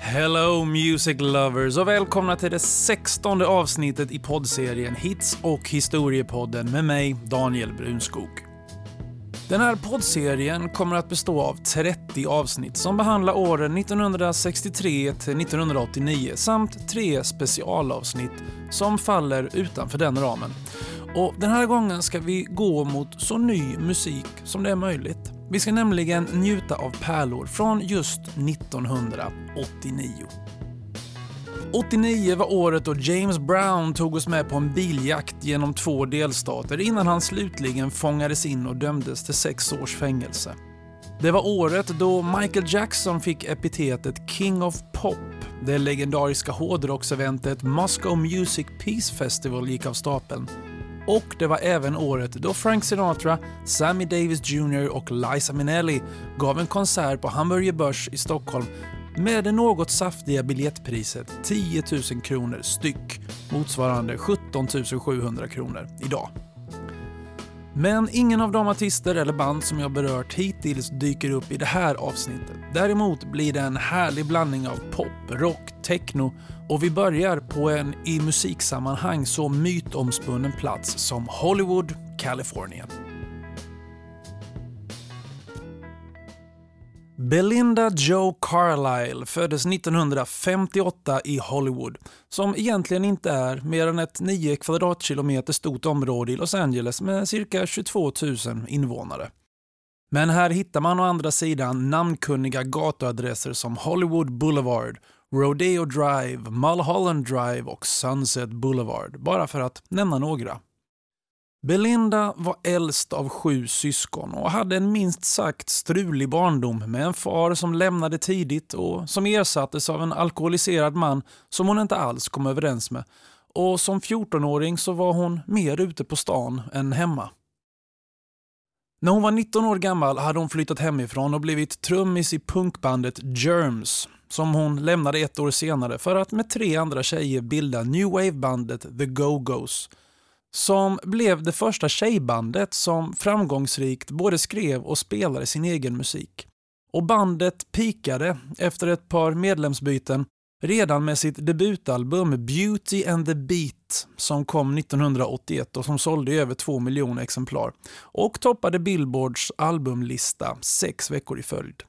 Hello Music Lovers och välkomna till det sextonde avsnittet i poddserien Hits och historiepodden med mig, Daniel Brunskog. Den här poddserien kommer att bestå av 30 avsnitt som behandlar åren 1963 till 1989 samt tre specialavsnitt som faller utanför den ramen. Och Den här gången ska vi gå mot så ny musik som det är möjligt. Vi ska nämligen njuta av pärlor från just 1989. 89 var året då James Brown tog oss med på en biljakt genom två delstater innan han slutligen fångades in och dömdes till sex års fängelse. Det var året då Michael Jackson fick epitetet King of Pop. Det legendariska hårdrockseventet Moscow Music Peace Festival gick av stapeln och det var även året då Frank Sinatra, Sammy Davis Jr och Liza Minnelli gav en konsert på Hamburger Börs i Stockholm med det något saftiga biljettpriset 10 000 kronor styck, motsvarande 17 700 kronor idag. Men ingen av de artister eller band som jag berört hittills dyker upp i det här avsnittet. Däremot blir det en härlig blandning av pop, rock, techno och vi börjar på en i musiksammanhang så mytomspunnen plats som Hollywood, Kalifornien. Belinda Joe Carlisle föddes 1958 i Hollywood, som egentligen inte är mer än ett 9 kvadratkilometer stort område i Los Angeles med cirka 22 000 invånare. Men här hittar man å andra sidan namnkunniga gatuadresser som Hollywood Boulevard, Rodeo Drive, Mulholland Drive och Sunset Boulevard, bara för att nämna några. Belinda var äldst av sju syskon och hade en minst sagt strulig barndom med en far som lämnade tidigt och som ersattes av en alkoholiserad man som hon inte alls kom överens med. Och som 14-åring så var hon mer ute på stan än hemma. När hon var 19 år gammal hade hon flyttat hemifrån och blivit trummis i punkbandet Germs som hon lämnade ett år senare för att med tre andra tjejer bilda New Wave-bandet The Go-Go's som blev det första tjejbandet som framgångsrikt både skrev och spelade sin egen musik. Och bandet pikade efter ett par medlemsbyten redan med sitt debutalbum Beauty and the Beat som kom 1981 och som sålde i över två miljoner exemplar och toppade Billboards albumlista sex veckor i följd.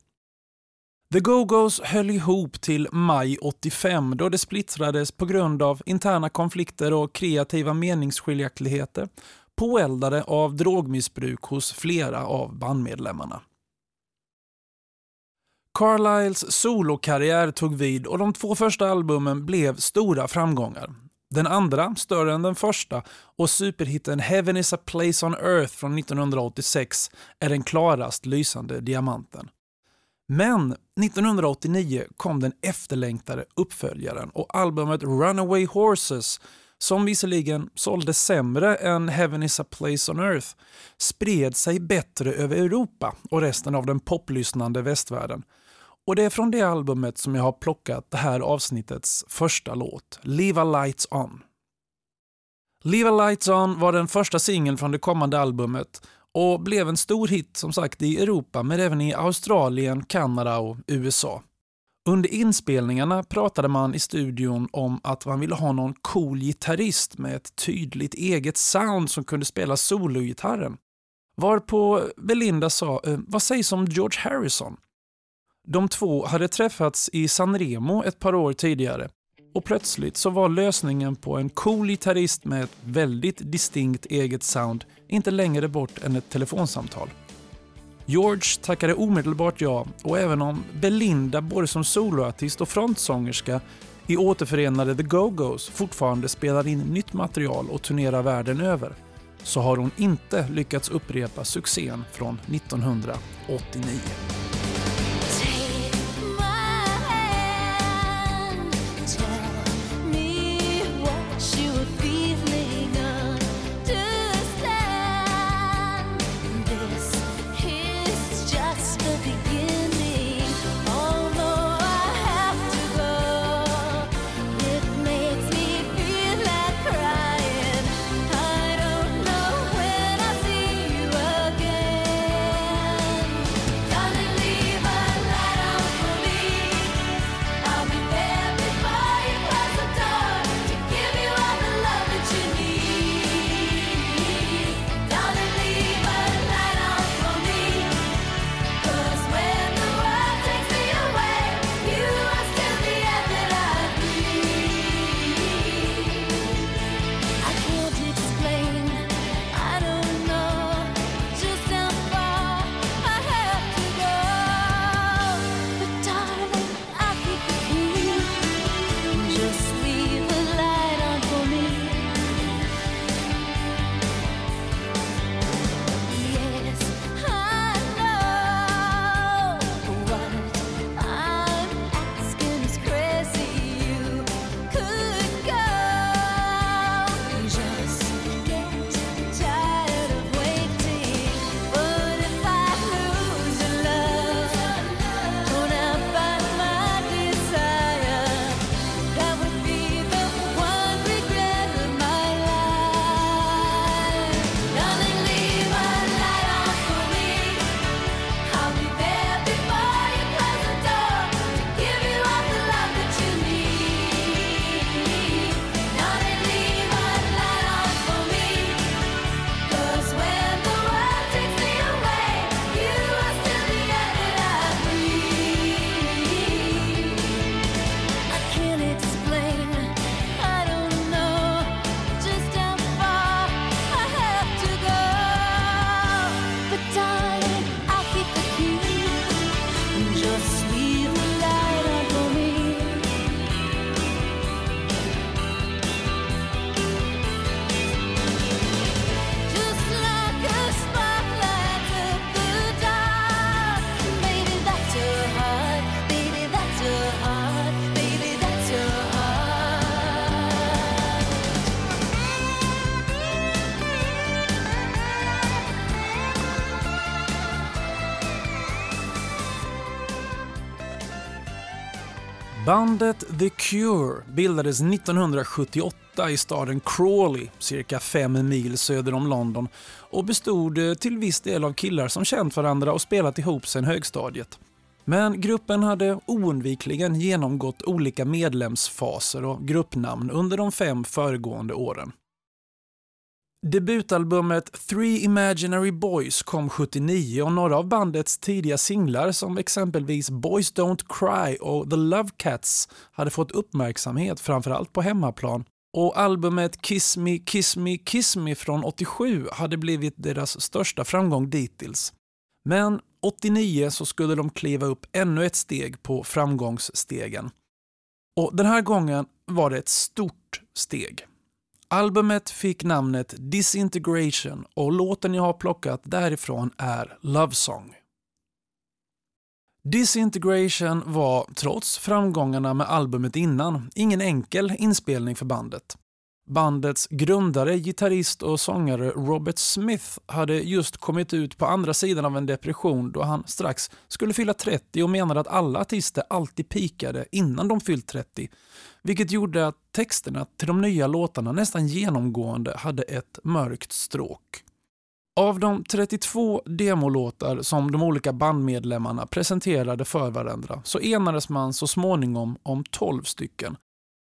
The Go-Go's höll ihop till maj 85 då det splittrades på grund av interna konflikter och kreativa meningsskiljaktigheter påeldade av drogmissbruk hos flera av bandmedlemmarna. Carlisles solokarriär tog vid och de två första albumen blev stora framgångar. Den andra, större än den första, och superhitten Heaven is a place on earth från 1986 är den klarast lysande diamanten. Men 1989 kom den efterlängtade uppföljaren och albumet Runaway Horses som visserligen sålde sämre än Heaven is a place on earth spred sig bättre över Europa och resten av den poplyssnande västvärlden. Och det är från det albumet som jag har plockat det här avsnittets första låt, Leave a Lights On. Leave a Lights On var den första singeln från det kommande albumet och blev en stor hit som sagt i Europa men även i Australien, Kanada och USA. Under inspelningarna pratade man i studion om att man ville ha någon cool gitarrist med ett tydligt eget sound som kunde spela sologitarren. Varpå Belinda sa, eh, vad sägs om George Harrison? De två hade träffats i San Remo ett par år tidigare och plötsligt så var lösningen på en cool gitarrist med ett väldigt distinkt eget sound inte längre bort än ett telefonsamtal. George tackade omedelbart ja och även om Belinda både som soloartist och frontsångerska i återförenade The Go-Go's fortfarande spelar in nytt material och turnerar världen över så har hon inte lyckats upprepa succén från 1989. Bandet The Cure bildades 1978 i staden Crawley, cirka fem mil söder om London och bestod eh, till viss del av killar som känt varandra och spelat ihop sedan högstadiet. Men gruppen hade oundvikligen genomgått olika medlemsfaser och gruppnamn under de fem föregående åren. Debutalbumet Three Imaginary Boys kom 79 och några av bandets tidiga singlar som exempelvis Boys Don't Cry och The Love Cats hade fått uppmärksamhet framförallt på hemmaplan och albumet Kiss Me Kiss Me Kiss Me från 87 hade blivit deras största framgång dittills. Men 89 så skulle de kliva upp ännu ett steg på framgångsstegen. Och den här gången var det ett stort steg. Albumet fick namnet Disintegration och låten jag har plockat därifrån är Love Song. Disintegration var, trots framgångarna med albumet innan, ingen enkel inspelning för bandet. Bandets grundare, gitarrist och sångare Robert Smith hade just kommit ut på andra sidan av en depression då han strax skulle fylla 30 och menade att alla artister alltid pikade innan de fyllt 30. Vilket gjorde att texterna till de nya låtarna nästan genomgående hade ett mörkt stråk. Av de 32 demolåtar som de olika bandmedlemmarna presenterade för varandra så enades man så småningom om 12 stycken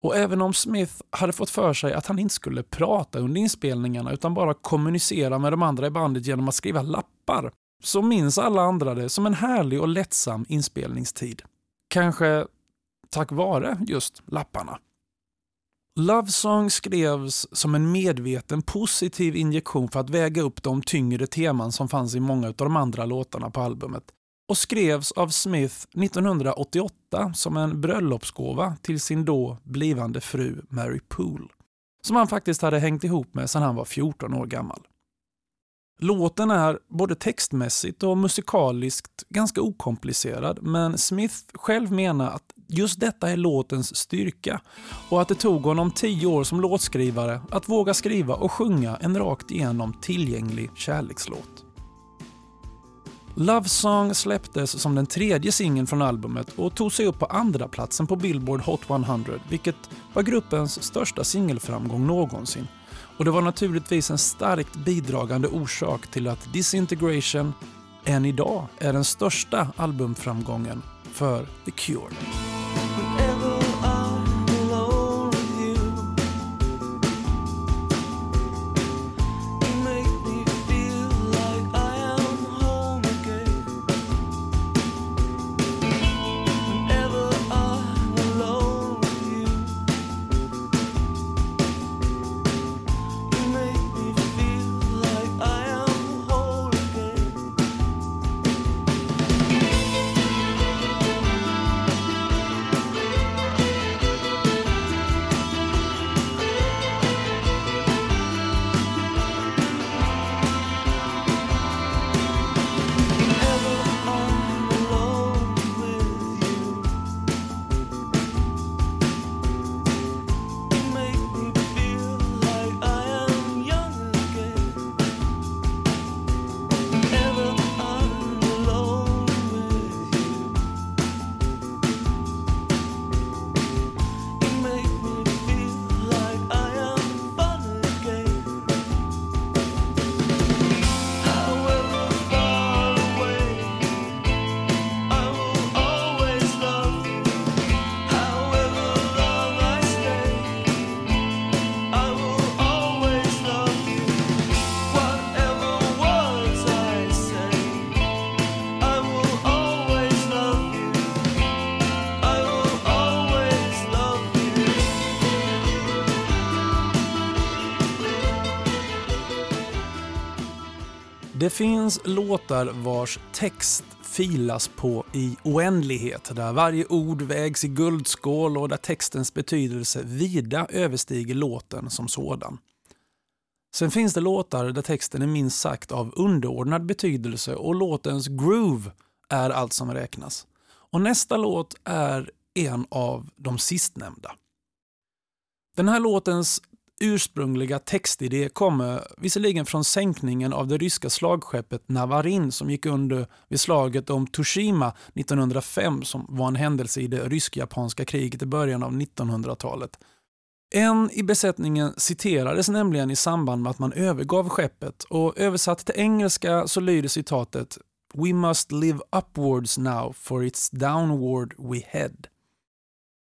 och även om Smith hade fått för sig att han inte skulle prata under inspelningarna utan bara kommunicera med de andra i bandet genom att skriva lappar, så minns alla andra det som en härlig och lättsam inspelningstid. Kanske tack vare just lapparna. Love Song skrevs som en medveten positiv injektion för att väga upp de tyngre teman som fanns i många av de andra låtarna på albumet och skrevs av Smith 1988 som en bröllopsgåva till sin då blivande fru Mary Poole, som han faktiskt hade hängt ihop med sedan han var 14 år gammal. Låten är både textmässigt och musikaliskt ganska okomplicerad men Smith själv menar att just detta är låtens styrka och att det tog honom tio år som låtskrivare att våga skriva och sjunga en rakt igenom tillgänglig kärlekslåt. Love Song släpptes som den tredje singeln från albumet och tog sig upp på andra platsen på Billboard Hot 100 vilket var gruppens största singelframgång någonsin. Och det var naturligtvis en starkt bidragande orsak till att Disintegration än idag är den största albumframgången för The Cure. Det finns låtar vars text filas på i oändlighet, där varje ord vägs i guldskål och där textens betydelse vida överstiger låten som sådan. Sen finns det låtar där texten är minst sagt av underordnad betydelse och låtens groove är allt som räknas. Och nästa låt är en av de sistnämnda. Den här låtens ursprungliga textidé kommer visserligen från sänkningen av det ryska slagskeppet Navarin som gick under vid slaget om Toshima 1905 som var en händelse i det rysk-japanska kriget i början av 1900-talet. En i besättningen citerades nämligen i samband med att man övergav skeppet och översatt till engelska så lyder citatet “We must live upwards now for it's downward we head”.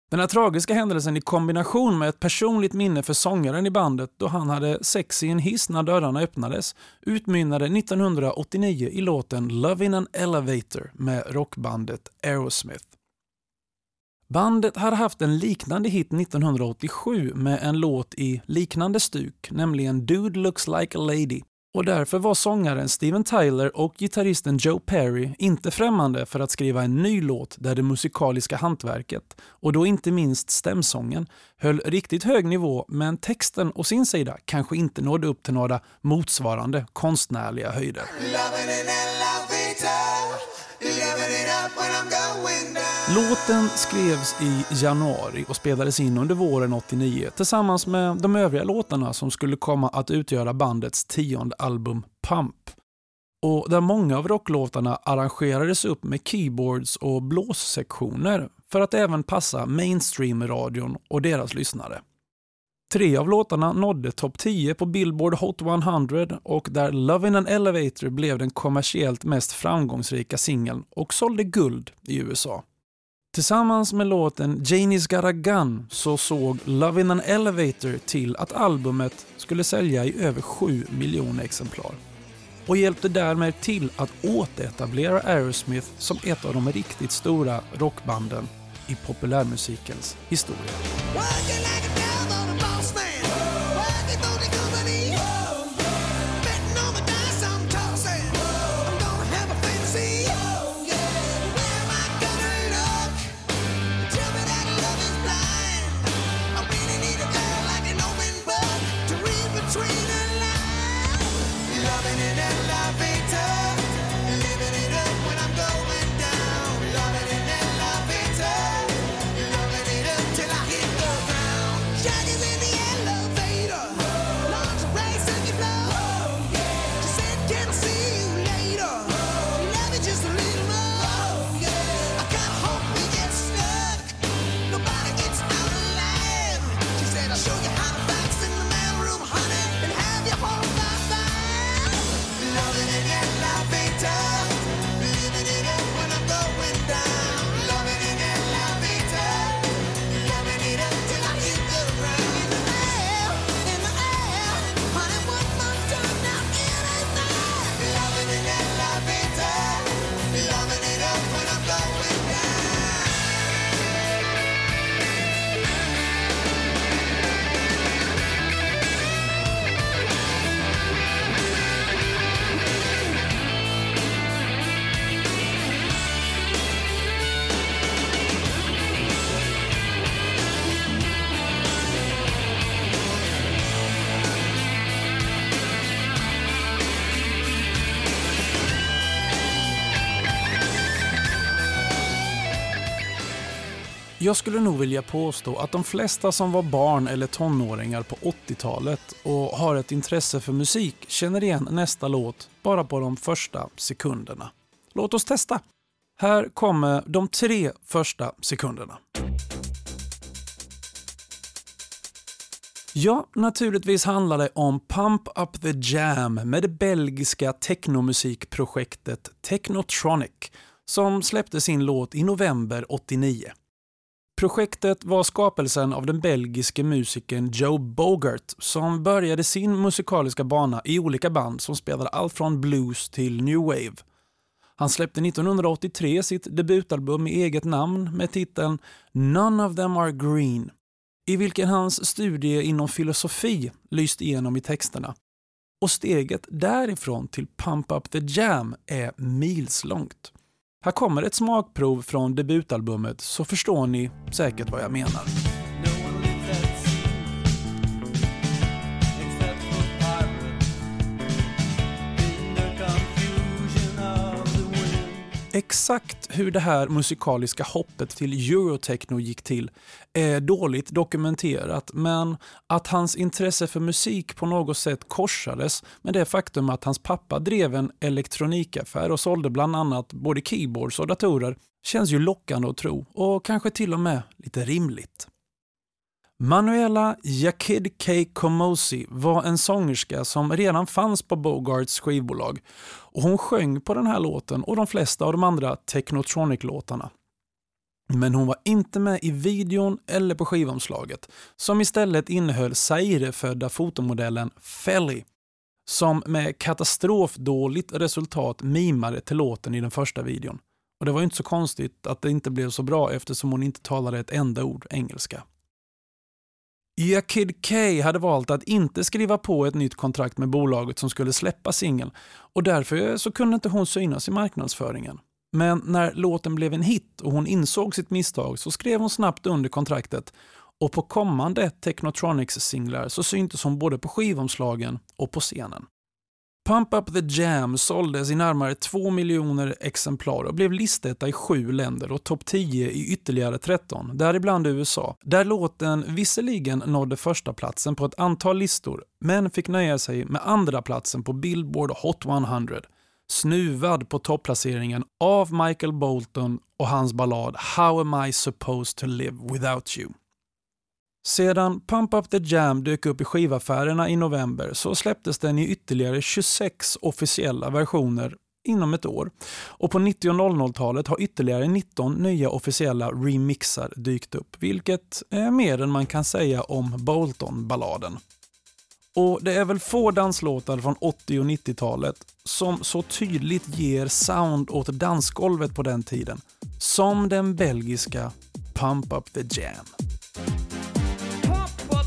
Den här tragiska händelsen i kombination med ett personligt minne för sångaren i bandet då han hade sex i en hiss när dörrarna öppnades utmynnade 1989 i låten “Love in an elevator” med rockbandet Aerosmith. Bandet hade haft en liknande hit 1987 med en låt i liknande stuk, nämligen “Dude looks like a lady” och därför var sångaren Steven Tyler och gitarristen Joe Perry inte främmande för att skriva en ny låt där det musikaliska hantverket, och då inte minst stämsången, höll riktigt hög nivå men texten å sin sida kanske inte nådde upp till några motsvarande konstnärliga höjder. Låten skrevs i januari och spelades in under våren 89 tillsammans med de övriga låtarna som skulle komma att utgöra bandets tionde album Pump. Och där många av rocklåtarna arrangerades upp med keyboards och blåssektioner för att även passa mainstream-radion och deras lyssnare. Tre av låtarna nådde topp 10 på Billboard Hot 100 och där Love in an Elevator blev den kommersiellt mest framgångsrika singeln och sålde guld i USA. Tillsammans med låten Janie's Got a Gun så såg Love in an Elevator till att albumet skulle sälja i över 7 miljoner exemplar och hjälpte därmed till att återetablera Aerosmith som ett av de riktigt stora rockbanden i populärmusikens historia. last name. Jag skulle nog vilja påstå att de flesta som var barn eller tonåringar på 80-talet och har ett intresse för musik känner igen nästa låt bara på de första sekunderna. Låt oss testa. Här kommer de tre första sekunderna. Ja, naturligtvis handlar det om Pump Up The Jam med det belgiska technomusikprojektet Technotronic som släppte sin låt i november 89. Projektet var skapelsen av den belgiske musikern Joe Bogart som började sin musikaliska bana i olika band som spelade allt från blues till new wave. Han släppte 1983 sitt debutalbum i eget namn med titeln “None of them are green” i vilken hans studie inom filosofi lyst igenom i texterna. Och steget därifrån till Pump Up The Jam är milslångt. Här kommer ett smakprov från debutalbumet så förstår ni säkert vad jag menar. Exakt hur det här musikaliska hoppet till eurotechno gick till är dåligt dokumenterat men att hans intresse för musik på något sätt korsades med det faktum att hans pappa drev en elektronikaffär och sålde bland annat både keyboards och datorer känns ju lockande att tro och kanske till och med lite rimligt. Manuela Yakid K. Komosi var en sångerska som redan fanns på Bogarts skivbolag och hon sjöng på den här låten och de flesta av de andra Technotronic-låtarna. Men hon var inte med i videon eller på skivomslaget som istället innehöll Zaire-födda fotomodellen Felly som med katastrofdåligt resultat mimade till låten i den första videon. Och Det var inte så konstigt att det inte blev så bra eftersom hon inte talade ett enda ord engelska. Yakid K hade valt att inte skriva på ett nytt kontrakt med bolaget som skulle släppa singeln och därför så kunde inte hon synas i marknadsföringen. Men när låten blev en hit och hon insåg sitt misstag så skrev hon snabbt under kontraktet och på kommande Technotronics-singlar så syntes hon både på skivomslagen och på scenen. Pump Up The Jam såldes i närmare 2 miljoner exemplar och blev listetta i sju länder och topp 10 i ytterligare 13, däribland USA, där låten visserligen nådde första platsen på ett antal listor, men fick nöja sig med andra platsen på Billboard Hot 100, snuvad på topplaceringen av Michael Bolton och hans ballad How am I supposed to live without you. Sedan Pump Up The Jam dök upp i skivaffärerna i november så släpptes den i ytterligare 26 officiella versioner inom ett år. Och på 90 och 00-talet har ytterligare 19 nya officiella remixar dykt upp, vilket är mer än man kan säga om Bolton-balladen. Och det är väl få danslåtar från 80 och 90-talet som så tydligt ger sound åt dansgolvet på den tiden, som den belgiska Pump Up The Jam.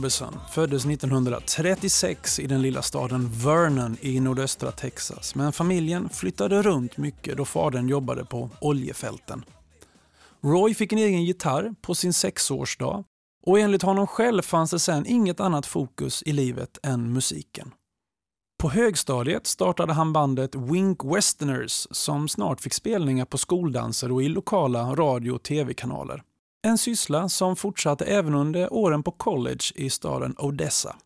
Orbison föddes 1936 i den lilla staden Vernon i nordöstra Texas, men familjen flyttade runt mycket då fadern jobbade på oljefälten. Roy fick en egen gitarr på sin sexårsdag och enligt honom själv fanns det sen inget annat fokus i livet än musiken. På högstadiet startade han bandet Wink Westerners som snart fick spelningar på skoldanser och i lokala radio och tv-kanaler. En syssla som fortsatte även under åren på college i staden Odessa.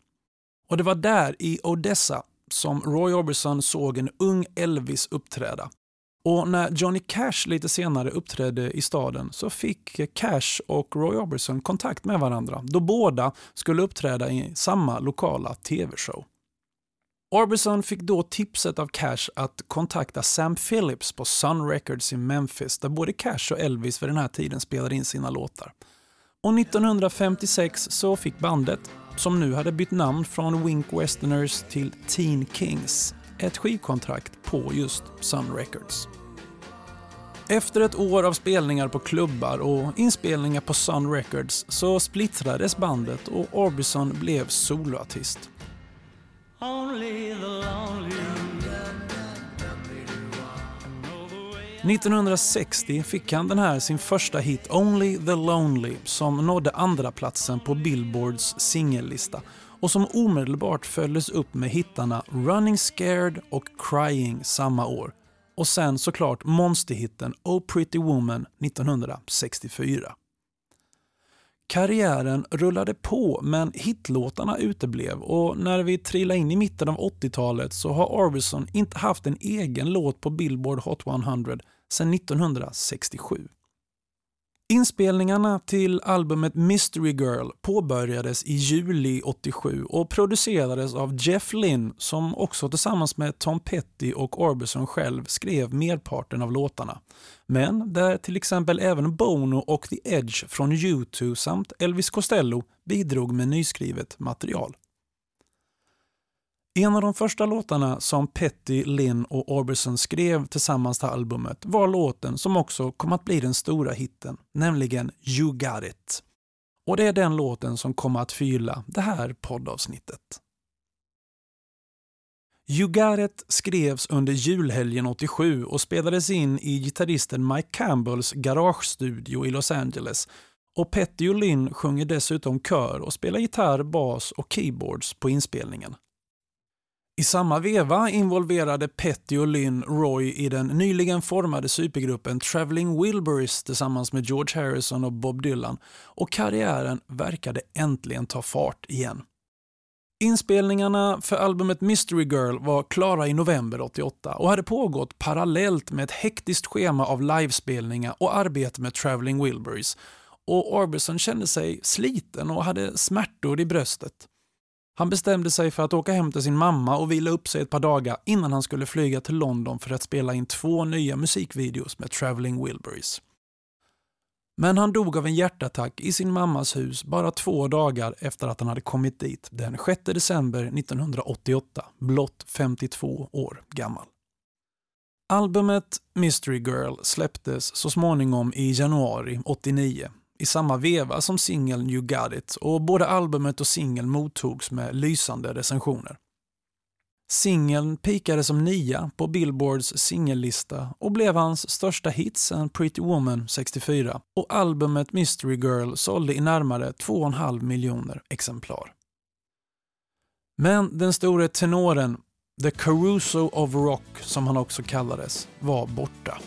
Och det var där, i Odessa, som Roy Orbison såg en ung Elvis uppträda. Och när Johnny Cash lite senare uppträdde i staden så fick Cash och Roy Orbison kontakt med varandra då båda skulle uppträda i samma lokala tv-show. Orbison fick då tipset av Cash att kontakta Sam Phillips på Sun Records i Memphis där både Cash och Elvis vid den här tiden spelade in sina låtar. Och 1956 så fick bandet, som nu hade bytt namn från Wink Westerners till Teen Kings, ett skivkontrakt på just Sun Records. Efter ett år av spelningar på klubbar och inspelningar på Sun Records så splittrades bandet och Orbison blev soloartist. 1960 fick han den här sin första hit Only the Lonely som nådde andra platsen på Billboards singellista och som omedelbart följdes upp med hittarna Running Scared och Crying samma år. Och sen såklart monsterhitten Oh Pretty Woman 1964. Karriären rullade på men hitlåtarna uteblev och när vi trillade in i mitten av 80-talet så har Orbison inte haft en egen låt på Billboard Hot 100 sedan 1967. Inspelningarna till albumet Mystery Girl påbörjades i juli 87 och producerades av Jeff Lynne som också tillsammans med Tom Petty och Orbison själv skrev merparten av låtarna. Men där till exempel även Bono och The Edge från U2 samt Elvis Costello bidrog med nyskrivet material. En av de första låtarna som Petty, Lynn och Orbison skrev tillsammans till albumet var låten som också kom att bli den stora hitten, nämligen You got it. Och det är den låten som kommer att fylla det här poddavsnittet. You got it skrevs under julhelgen 87 och spelades in i gitarristen Mike Campbells garagestudio i Los Angeles och Petty och Lynn sjunger dessutom kör och spelar gitarr, bas och keyboards på inspelningen. I samma veva involverade Petty och Lynn Roy i den nyligen formade supergruppen Traveling Wilburys tillsammans med George Harrison och Bob Dylan och karriären verkade äntligen ta fart igen. Inspelningarna för albumet Mystery Girl var klara i november 88 och hade pågått parallellt med ett hektiskt schema av livespelningar och arbete med Traveling Wilburys och Orbison kände sig sliten och hade smärtor i bröstet. Han bestämde sig för att åka hem till sin mamma och vila upp sig ett par dagar innan han skulle flyga till London för att spela in två nya musikvideos med Traveling Wilburys. Men han dog av en hjärtattack i sin mammas hus bara två dagar efter att han hade kommit dit den 6 december 1988, blott 52 år gammal. Albumet Mystery Girl släpptes så småningom i januari 89 i samma veva som singeln You Got It och både albumet och singeln mottogs med lysande recensioner. Singeln pikade som nia på Billboards singellista och blev hans största hit sedan Pretty Woman 64 och albumet Mystery Girl sålde i närmare 2,5 miljoner exemplar. Men den store tenoren, The Caruso of Rock som han också kallades, var borta.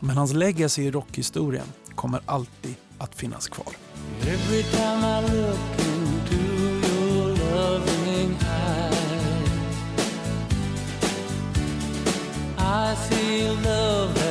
Men hans legacy i rockhistorien kommer alltid att finnas kvar. Every time I look into your loving eyes I love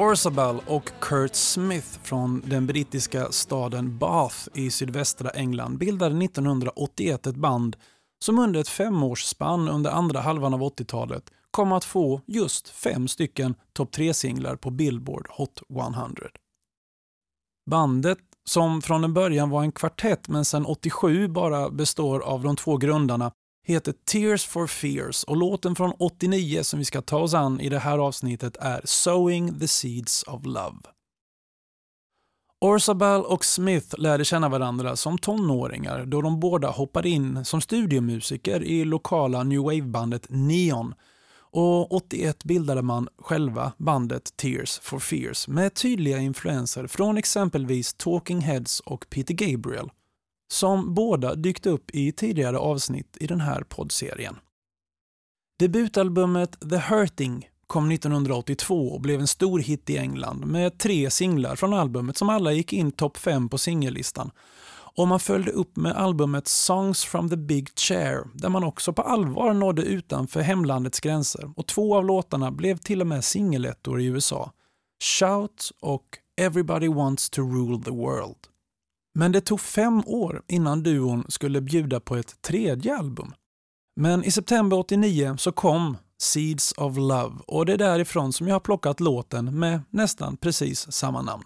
Orzabal och Kurt Smith från den brittiska staden Bath i sydvästra England bildade 1981 ett band som under ett femårsspann under andra halvan av 80-talet kom att få just fem stycken topp 3-singlar på Billboard Hot 100. Bandet, som från en början var en kvartett men sedan 87 bara består av de två grundarna, heter Tears for Fears och låten från 89 som vi ska ta oss an i det här avsnittet är Sowing the Seeds of Love. Orzabal och Smith lärde känna varandra som tonåringar då de båda hoppade in som studiomusiker i lokala new wave-bandet Neon och 81 bildade man själva bandet Tears for Fears med tydliga influenser från exempelvis Talking Heads och Peter Gabriel som båda dykt upp i tidigare avsnitt i den här poddserien. Debutalbumet The Hurting kom 1982 och blev en stor hit i England med tre singlar från albumet som alla gick in topp 5 på singellistan. Och man följde upp med albumet Songs from the Big Chair där man också på allvar nådde utanför hemlandets gränser och två av låtarna blev till och med singelettor i USA. Shout och Everybody wants to rule the world. Men det tog fem år innan duon skulle bjuda på ett tredje album. Men i september 89 så kom Seeds of Love och det är därifrån som jag har plockat låten med nästan precis samma namn.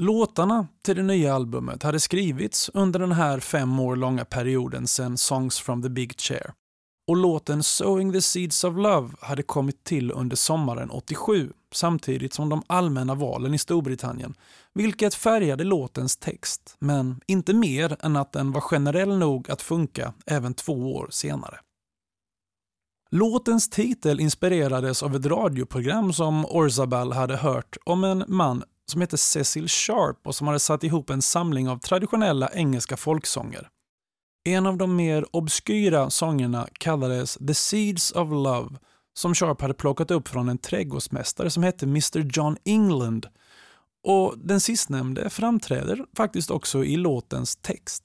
Låtarna till det nya albumet hade skrivits under den här fem år långa perioden sedan Songs from the Big Chair och låten Sowing the Seeds of Love hade kommit till under sommaren 87 samtidigt som de allmänna valen i Storbritannien, vilket färgade låtens text, men inte mer än att den var generell nog att funka även två år senare. Låtens titel inspirerades av ett radioprogram som Orzabal hade hört om en man som hette Cecil Sharp och som hade satt ihop en samling av traditionella engelska folksånger. En av de mer obskyra sångerna kallades The Seeds of Love som Sharp hade plockat upp från en trädgårdsmästare som hette Mr John England. Och den sistnämnde framträder faktiskt också i låtens text.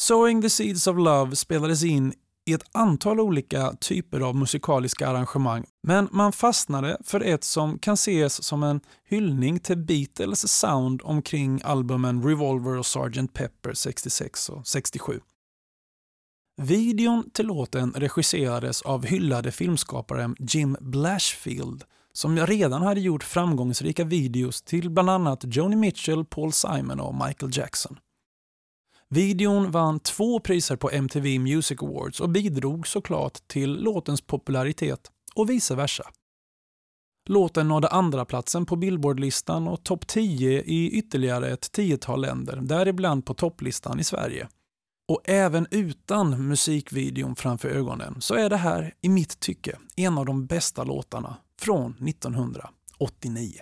Sowing the Seeds of Love spelades in i ett antal olika typer av musikaliska arrangemang, men man fastnade för ett som kan ses som en hyllning till Beatles sound omkring albumen Revolver och Sgt. Pepper 66 och 67. Videon till låten regisserades av hyllade filmskaparen Jim Blashfield som redan hade gjort framgångsrika videos till bland annat Joni Mitchell, Paul Simon och Michael Jackson. Videon vann två priser på MTV Music Awards och bidrog såklart till låtens popularitet och vice versa. Låten nådde andra platsen på Billboardlistan och topp 10 i ytterligare ett tiotal länder, däribland på topplistan i Sverige. Och även utan musikvideon framför ögonen så är det här, i mitt tycke, en av de bästa låtarna från 1989.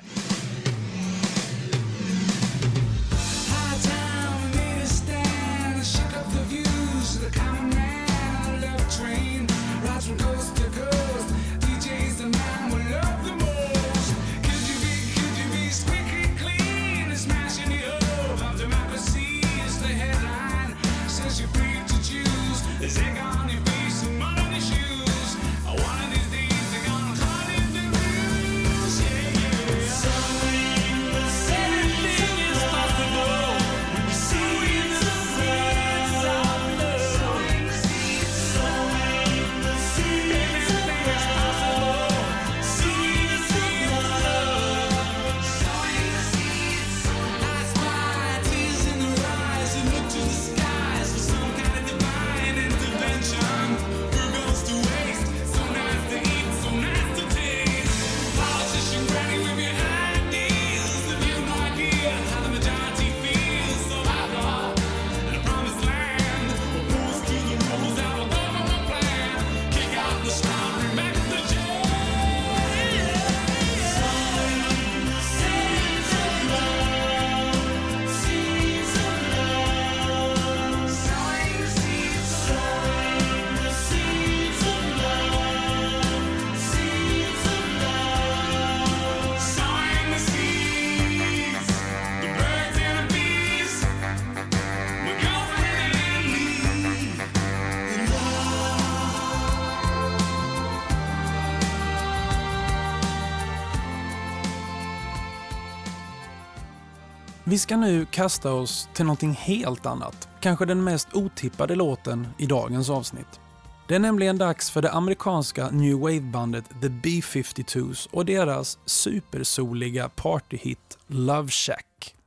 Vi ska nu kasta oss till någonting helt annat. Kanske den mest otippade låten i dagens avsnitt. Det är nämligen dags för det amerikanska new wave-bandet The B-52s och deras supersoliga partyhit Love Shack.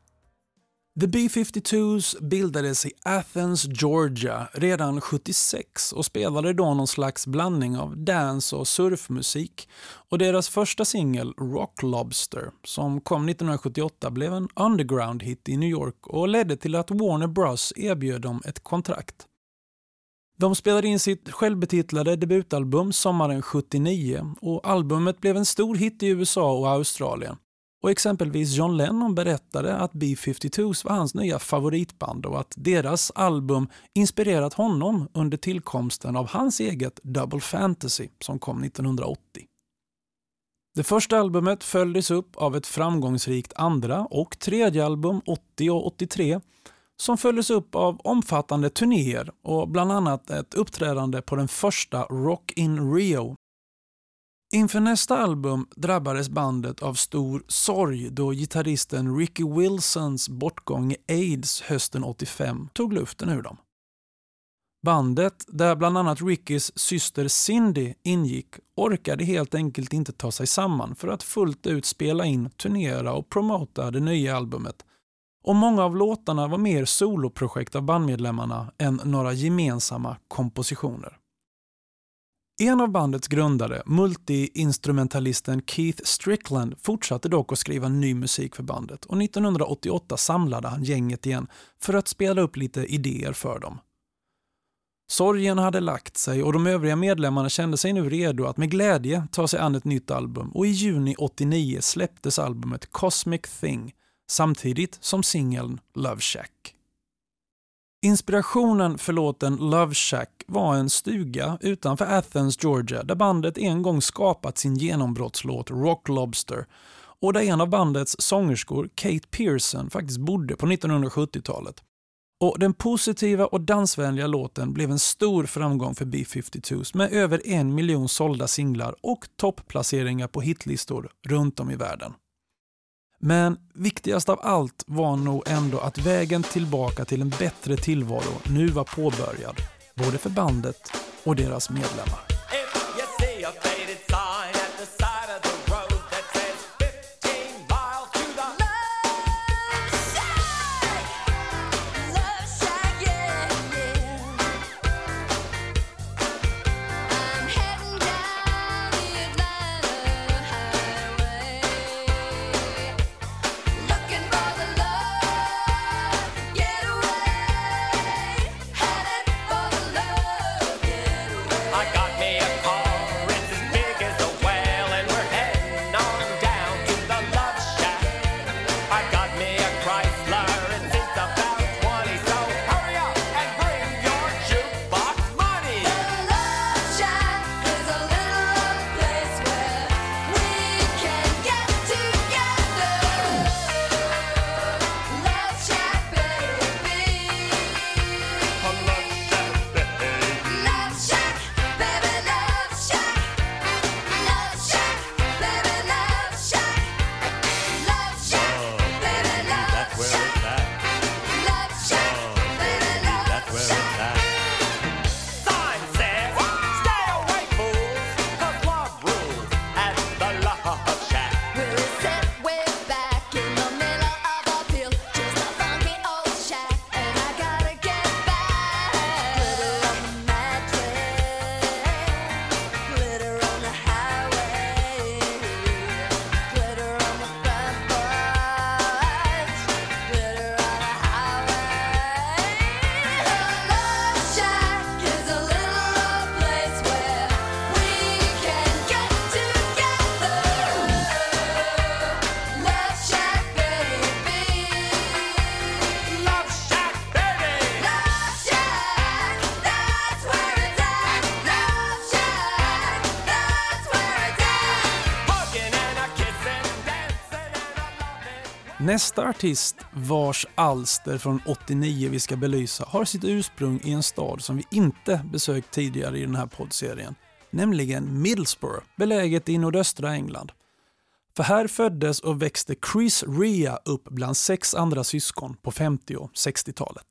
The B-52s bildades i Athens, Georgia redan 76 och spelade då någon slags blandning av dance och surfmusik. Och deras första singel Rock Lobster som kom 1978 blev en underground-hit i New York och ledde till att Warner Bros erbjöd dem ett kontrakt. De spelade in sitt självbetitlade debutalbum sommaren 79 och albumet blev en stor hit i USA och Australien. Och exempelvis John Lennon berättade att B-52s var hans nya favoritband och att deras album inspirerat honom under tillkomsten av hans eget Double Fantasy som kom 1980. Det första albumet följdes upp av ett framgångsrikt andra och tredje album 80 och 83 som följdes upp av omfattande turnéer och bland annat ett uppträdande på den första Rock in Rio. Inför nästa album drabbades bandet av stor sorg då gitarristen Ricky Wilsons bortgång i aids hösten 85 tog luften ur dem. Bandet, där bland annat Rickys syster Cindy ingick, orkade helt enkelt inte ta sig samman för att fullt ut spela in, turnera och promota det nya albumet och många av låtarna var mer soloprojekt av bandmedlemmarna än några gemensamma kompositioner. En av bandets grundare, multi-instrumentalisten Keith Strickland, fortsatte dock att skriva ny musik för bandet och 1988 samlade han gänget igen för att spela upp lite idéer för dem. Sorgen hade lagt sig och de övriga medlemmarna kände sig nu redo att med glädje ta sig an ett nytt album och i juni 89 släpptes albumet Cosmic Thing samtidigt som singeln Love Shack. Inspirationen för låten Love Shack var en stuga utanför Athens, Georgia där bandet en gång skapat sin genombrottslåt Rock Lobster och där en av bandets sångerskor, Kate Pearson, faktiskt bodde på 1970-talet. Och Den positiva och dansvänliga låten blev en stor framgång för B-52s med över en miljon sålda singlar och toppplaceringar på hitlistor runt om i världen. Men viktigast av allt var nog ändå att vägen tillbaka till en bättre tillvaro nu var påbörjad, både för bandet och deras medlemmar. Nästa artist vars alster från 89 vi ska belysa har sitt ursprung i en stad som vi inte besökt tidigare i den här poddserien, nämligen Middlesbrough, beläget i nordöstra England. För här föddes och växte Chris Rea upp bland sex andra syskon på 50 och 60-talet.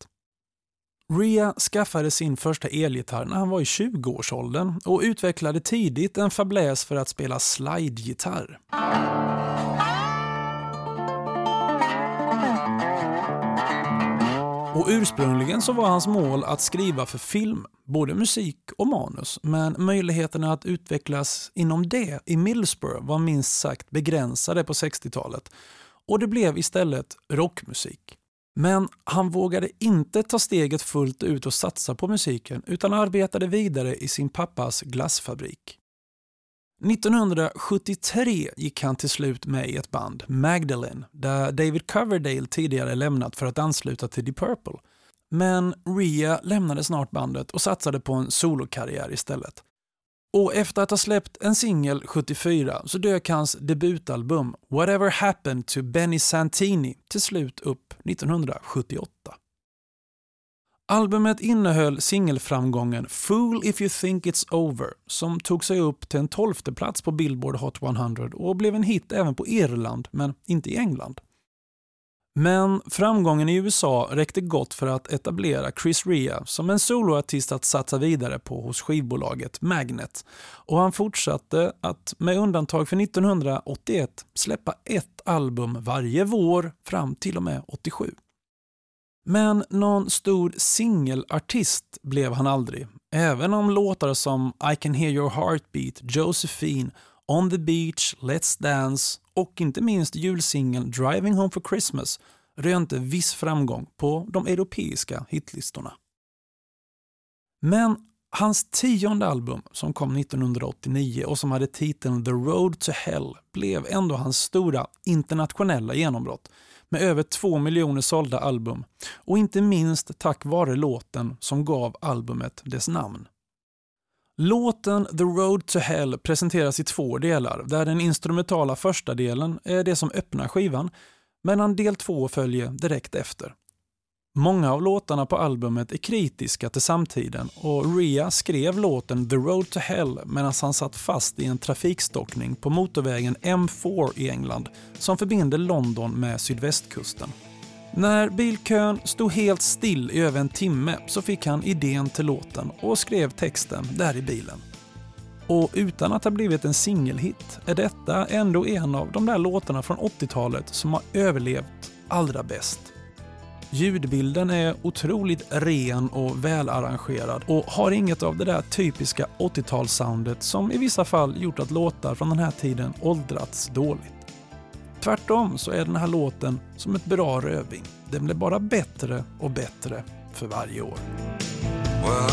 Rea skaffade sin första elgitarr när han var i 20-årsåldern och utvecklade tidigt en fabläs för att spela slidegitarr. Och ursprungligen så var hans mål att skriva för film, både musik och manus, men möjligheterna att utvecklas inom det i Middlesbrough var minst sagt begränsade på 60-talet och det blev istället rockmusik. Men han vågade inte ta steget fullt ut och satsa på musiken utan arbetade vidare i sin pappas glassfabrik. 1973 gick han till slut med i ett band, Magdalene, där David Coverdale tidigare lämnat för att ansluta till Deep Purple. Men Ria lämnade snart bandet och satsade på en solokarriär istället. Och efter att ha släppt en singel 74 så dök hans debutalbum Whatever Happened to Benny Santini till slut upp 1978. Albumet innehöll singelframgången “Fool if you think it's over” som tog sig upp till en tolfte plats på Billboard Hot 100 och blev en hit även på Irland, men inte i England. Men framgången i USA räckte gott för att etablera Chris Rea som en soloartist att satsa vidare på hos skivbolaget Magnet. Och han fortsatte att, med undantag för 1981, släppa ett album varje vår fram till och med 87. Men någon stor singelartist blev han aldrig, även om låtar som I can hear your heartbeat, Josephine, On the beach, Let's dance och inte minst julsingeln Driving home for Christmas rönte viss framgång på de europeiska hitlistorna. Men hans tionde album som kom 1989 och som hade titeln The Road to Hell blev ändå hans stora internationella genombrott med över två miljoner sålda album och inte minst tack vare låten som gav albumet dess namn. Låten The Road to Hell presenteras i två delar där den instrumentala första delen är det som öppnar skivan medan del två följer direkt efter. Många av låtarna på albumet är kritiska till samtiden och Ria skrev låten The Road to Hell medan han satt fast i en trafikstockning på motorvägen M4 i England som förbinder London med sydvästkusten. När bilkön stod helt still i över en timme så fick han idén till låten och skrev texten där i bilen. Och utan att ha blivit en singelhit är detta ändå en av de där låtarna från 80-talet som har överlevt allra bäst. Ljudbilden är otroligt ren och välarrangerad och har inget av det där typiska 80-talssoundet som i vissa fall gjort att låtar från den här tiden åldrats dåligt. Tvärtom så är den här låten som ett bra röving. Den blir bara bättre och bättre för varje år. Well,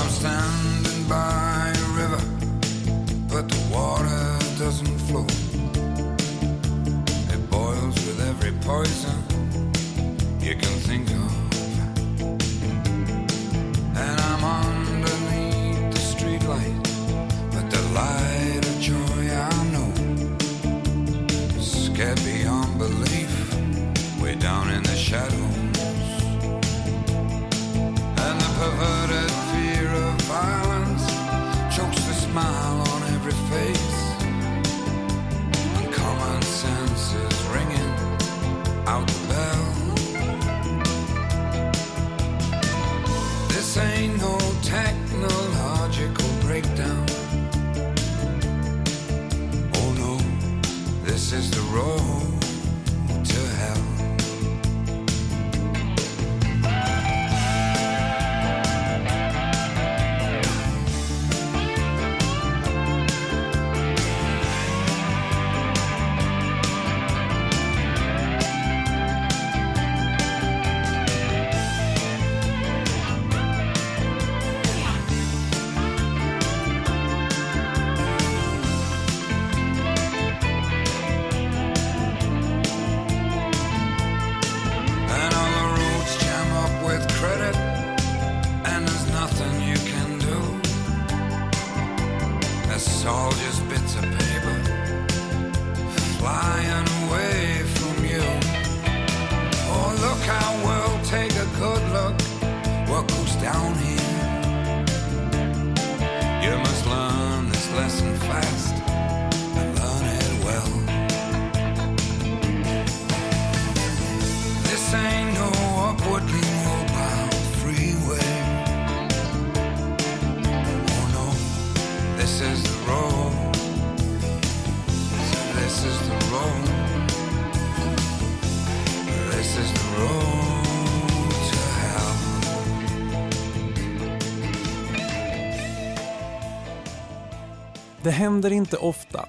händer inte ofta,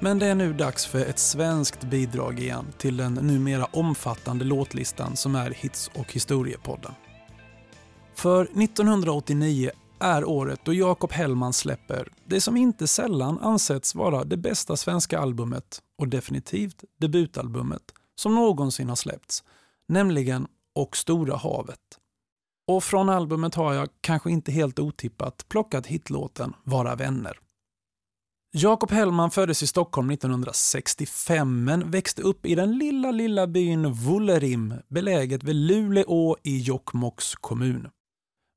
men det är nu dags för ett svenskt bidrag igen till den numera omfattande låtlistan som är Hits och historiepodden. För 1989 är året då Jakob Hellman släpper det som inte sällan ansetts vara det bästa svenska albumet och definitivt debutalbumet som någonsin har släppts, nämligen Och stora havet. Och från albumet har jag, kanske inte helt otippat, plockat hitlåten Vara vänner. Jakob Hellman föddes i Stockholm 1965 men växte upp i den lilla, lilla byn Vullerim beläget vid Luleå i Jokkmokks kommun.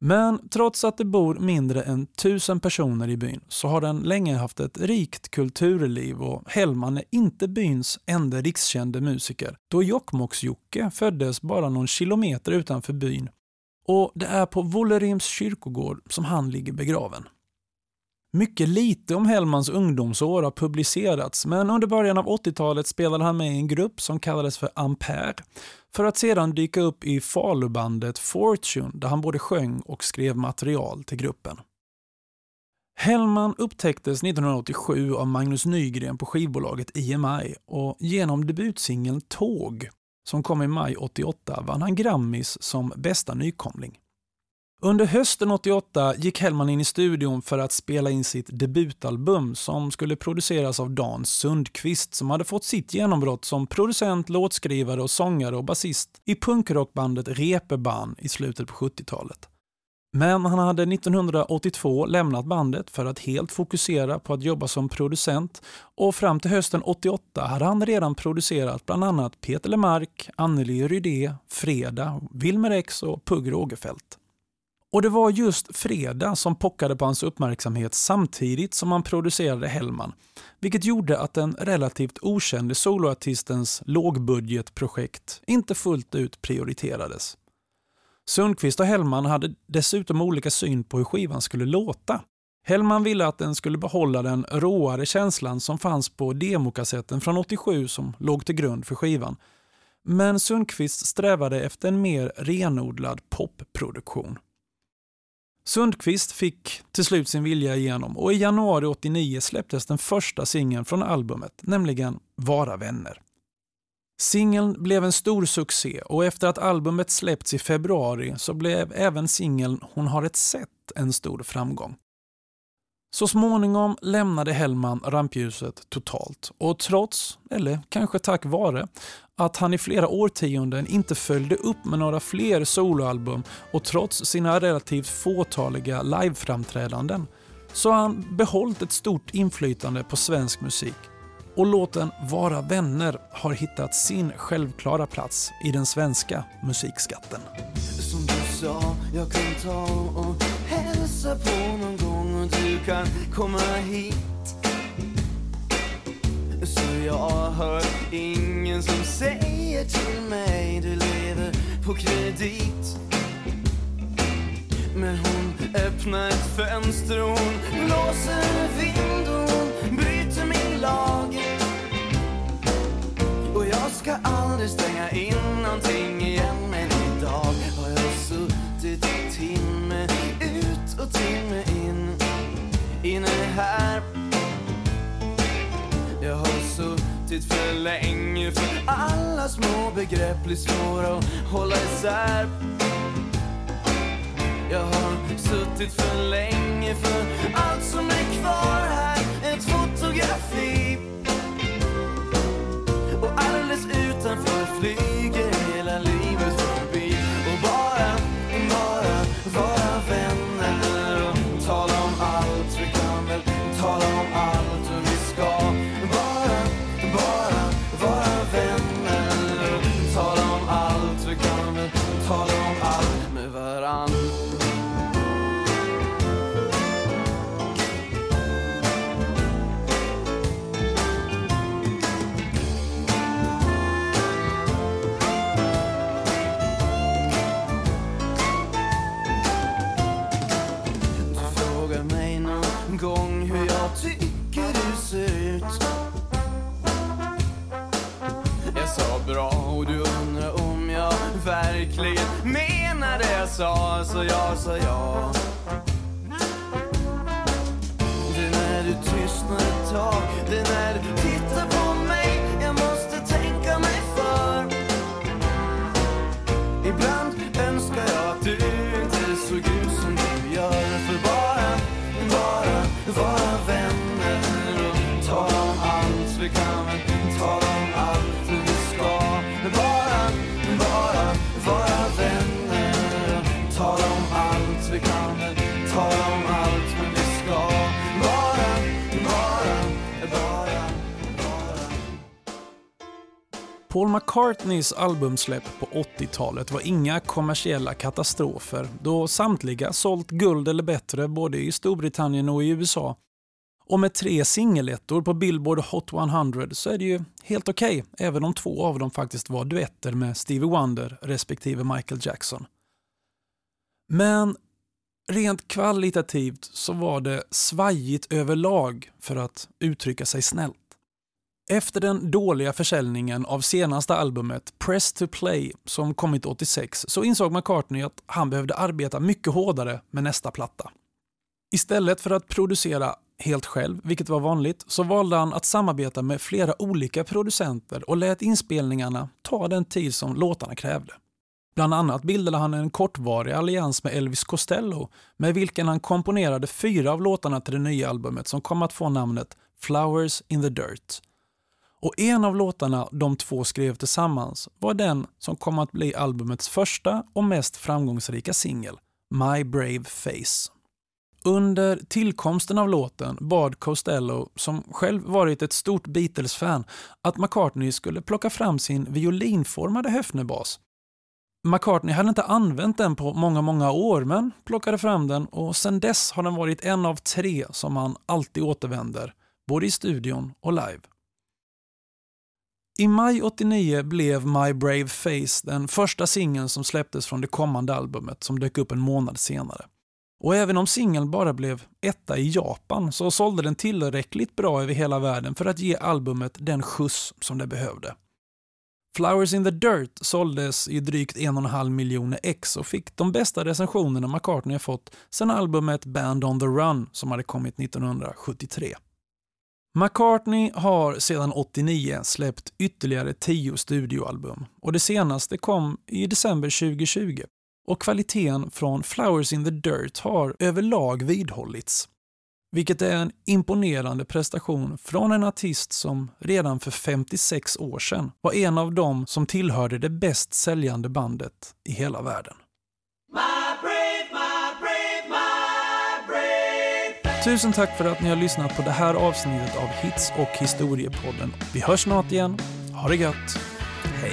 Men trots att det bor mindre än tusen personer i byn så har den länge haft ett rikt kulturliv och Hellman är inte byns enda rikskände musiker då Jokkmokks-Jocke föddes bara någon kilometer utanför byn och det är på Vullerims kyrkogård som han ligger begraven. Mycket lite om Hellmans ungdomsår har publicerats men under början av 80-talet spelade han med i en grupp som kallades för Ampere för att sedan dyka upp i Falubandet Fortune där han både sjöng och skrev material till gruppen. Hellman upptäcktes 1987 av Magnus Nygren på skivbolaget EMI och genom debutsingeln Tåg som kom i maj 88 vann han Grammis som bästa nykomling. Under hösten 88 gick Hellman in i studion för att spela in sitt debutalbum som skulle produceras av Dan Sundqvist som hade fått sitt genombrott som producent, låtskrivare och sångare och basist i punkrockbandet Reeperbahn i slutet på 70-talet. Men han hade 1982 lämnat bandet för att helt fokusera på att jobba som producent och fram till hösten 88 hade han redan producerat bland annat Peter Lemark, Anneli Rydé, Freda, Wilmer X och Pugh Rogefeldt. Och det var just Freda som pockade på hans uppmärksamhet samtidigt som han producerade Hellman, vilket gjorde att den relativt okände soloartistens lågbudgetprojekt inte fullt ut prioriterades. Sundqvist och Hellman hade dessutom olika syn på hur skivan skulle låta. Hellman ville att den skulle behålla den råare känslan som fanns på demokassetten från 87 som låg till grund för skivan. Men Sundqvist strävade efter en mer renodlad popproduktion. Sundqvist fick till slut sin vilja igenom och i januari 89 släpptes den första singeln från albumet, nämligen Vara vänner. Singeln blev en stor succé och efter att albumet släppts i februari så blev även singeln Hon har ett sätt en stor framgång. Så småningom lämnade Hellman rampljuset totalt och trots, eller kanske tack vare, att han i flera årtionden inte följde upp med några fler soloalbum och trots sina relativt fåtaliga liveframträdanden så har han behållit ett stort inflytande på svensk musik och låten Vara vänner har hittat sin självklara plats i den svenska musikskatten. Som du sa, jag kan ta och hälsa på någon gång och du kan komma hit så jag hör ingen som säger till mig du lever på kredit. Men hon öppnar ett fönster och hon blåser vind och hon bryter min lag. Och jag ska aldrig stänga in någonting igen men idag har jag suttit timme ut och timme in. Inne här. Suttit för länge för alla små begrepp blir svåra att hålla isär. Jag har suttit för länge för allt som är kvar här. Ett fotografi. Och alldeles utanför flyg sa, så McCartneys albumsläpp på 80-talet var inga kommersiella katastrofer då samtliga sålt guld eller bättre både i Storbritannien och i USA. Och med tre singelettor på Billboard Hot 100 så är det ju helt okej, okay, även om två av dem faktiskt var duetter med Stevie Wonder respektive Michael Jackson. Men rent kvalitativt så var det svajigt överlag för att uttrycka sig snällt. Efter den dåliga försäljningen av senaste albumet Press to Play som kommit 86 så insåg McCartney att han behövde arbeta mycket hårdare med nästa platta. Istället för att producera helt själv, vilket var vanligt, så valde han att samarbeta med flera olika producenter och lät inspelningarna ta den tid som låtarna krävde. Bland annat bildade han en kortvarig allians med Elvis Costello med vilken han komponerade fyra av låtarna till det nya albumet som kom att få namnet Flowers in the Dirt och en av låtarna de två skrev tillsammans var den som kom att bli albumets första och mest framgångsrika singel, My Brave Face. Under tillkomsten av låten bad Costello, som själv varit ett stort Beatles-fan, att McCartney skulle plocka fram sin violinformade höfnebas. McCartney hade inte använt den på många, många år, men plockade fram den och sedan dess har den varit en av tre som han alltid återvänder, både i studion och live. I maj 89 blev My Brave Face den första singeln som släpptes från det kommande albumet som dök upp en månad senare. Och även om singeln bara blev etta i Japan så sålde den tillräckligt bra över hela världen för att ge albumet den skjuts som det behövde. Flowers in the Dirt såldes i drygt 1,5 miljoner ex och fick de bästa recensionerna McCartney fått sedan albumet Band on the Run som hade kommit 1973. McCartney har sedan 89 släppt ytterligare tio studioalbum och det senaste kom i december 2020 och kvaliteten från Flowers in the Dirt har överlag vidhållits. Vilket är en imponerande prestation från en artist som redan för 56 år sedan var en av dem som tillhörde det bäst säljande bandet i hela världen. Tusen tack för att ni har lyssnat på det här avsnittet av Hits och historiepodden. Vi hörs snart igen. Ha det gött. Hej!